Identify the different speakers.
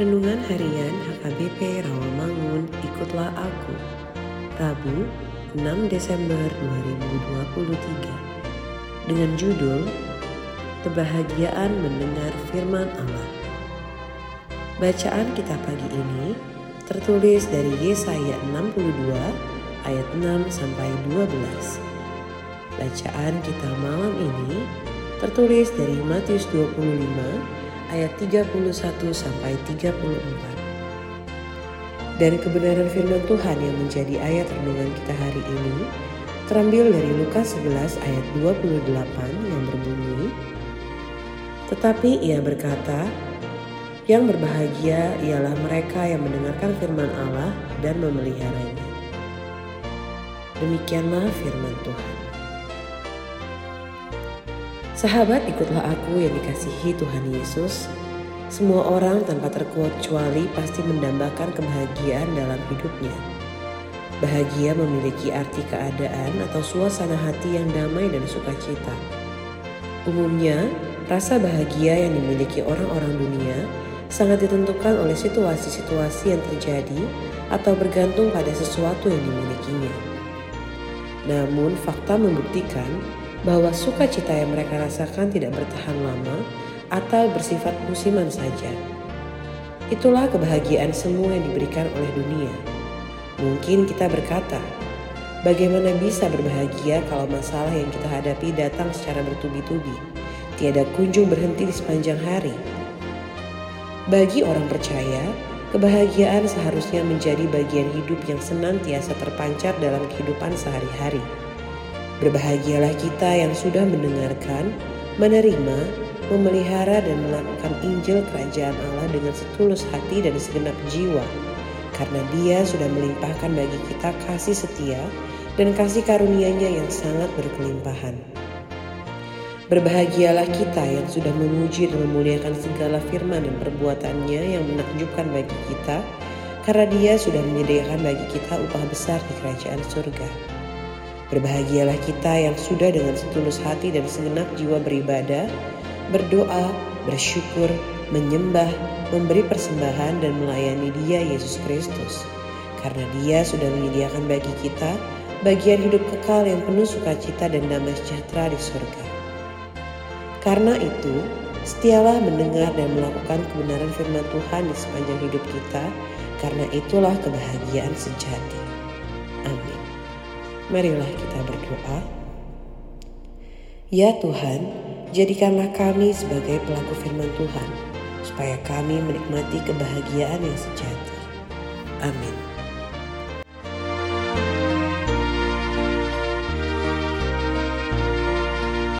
Speaker 1: Renungan Harian HKBP Rawamangun Ikutlah Aku. Rabu 6 Desember 2023 Dengan judul Kebahagiaan mendengar firman Allah. Bacaan kita pagi ini tertulis dari Yesaya 62 ayat 6 sampai 12 Bacaan kita malam ini tertulis dari Matius 25 ayat 31 sampai 34. Dan kebenaran firman Tuhan yang menjadi ayat renungan kita hari ini terambil dari Lukas 11 ayat 28 yang berbunyi Tetapi ia berkata, yang berbahagia ialah mereka yang mendengarkan firman Allah dan memeliharanya. Demikianlah firman Tuhan. Sahabat, ikutlah aku yang dikasihi Tuhan Yesus. Semua orang tanpa terkecuali pasti mendambakan kebahagiaan dalam hidupnya. Bahagia memiliki arti keadaan atau suasana hati yang damai dan sukacita. Umumnya, rasa bahagia yang dimiliki orang-orang dunia sangat ditentukan oleh situasi-situasi yang terjadi atau bergantung pada sesuatu yang dimilikinya. Namun, fakta membuktikan bahwa sukacita yang mereka rasakan tidak bertahan lama atau bersifat musiman saja. Itulah kebahagiaan semua yang diberikan oleh dunia. Mungkin kita berkata, bagaimana bisa berbahagia kalau masalah yang kita hadapi datang secara bertubi-tubi, tiada kunjung berhenti di sepanjang hari. Bagi orang percaya, kebahagiaan seharusnya menjadi bagian hidup yang senantiasa terpancar dalam kehidupan sehari-hari. Berbahagialah kita yang sudah mendengarkan, menerima, memelihara dan melakukan Injil Kerajaan Allah dengan setulus hati dan segenap jiwa. Karena dia sudah melimpahkan bagi kita kasih setia dan kasih karunia-Nya yang sangat berkelimpahan. Berbahagialah kita yang sudah memuji dan memuliakan segala firman dan perbuatannya yang menakjubkan bagi kita, karena dia sudah menyediakan bagi kita upah besar di kerajaan surga. Berbahagialah kita yang sudah dengan setulus hati dan segenap jiwa beribadah, berdoa, bersyukur, menyembah, memberi persembahan dan melayani Dia Yesus Kristus. Karena Dia sudah menyediakan bagi kita bagian hidup kekal yang penuh sukacita dan damai sejahtera di surga. Karena itu, setialah mendengar dan melakukan kebenaran firman Tuhan di sepanjang hidup kita, karena itulah kebahagiaan sejati. Amin. Marilah kita berdoa. Ya Tuhan, jadikanlah kami sebagai pelaku firman Tuhan, supaya kami menikmati kebahagiaan yang sejati. Amin.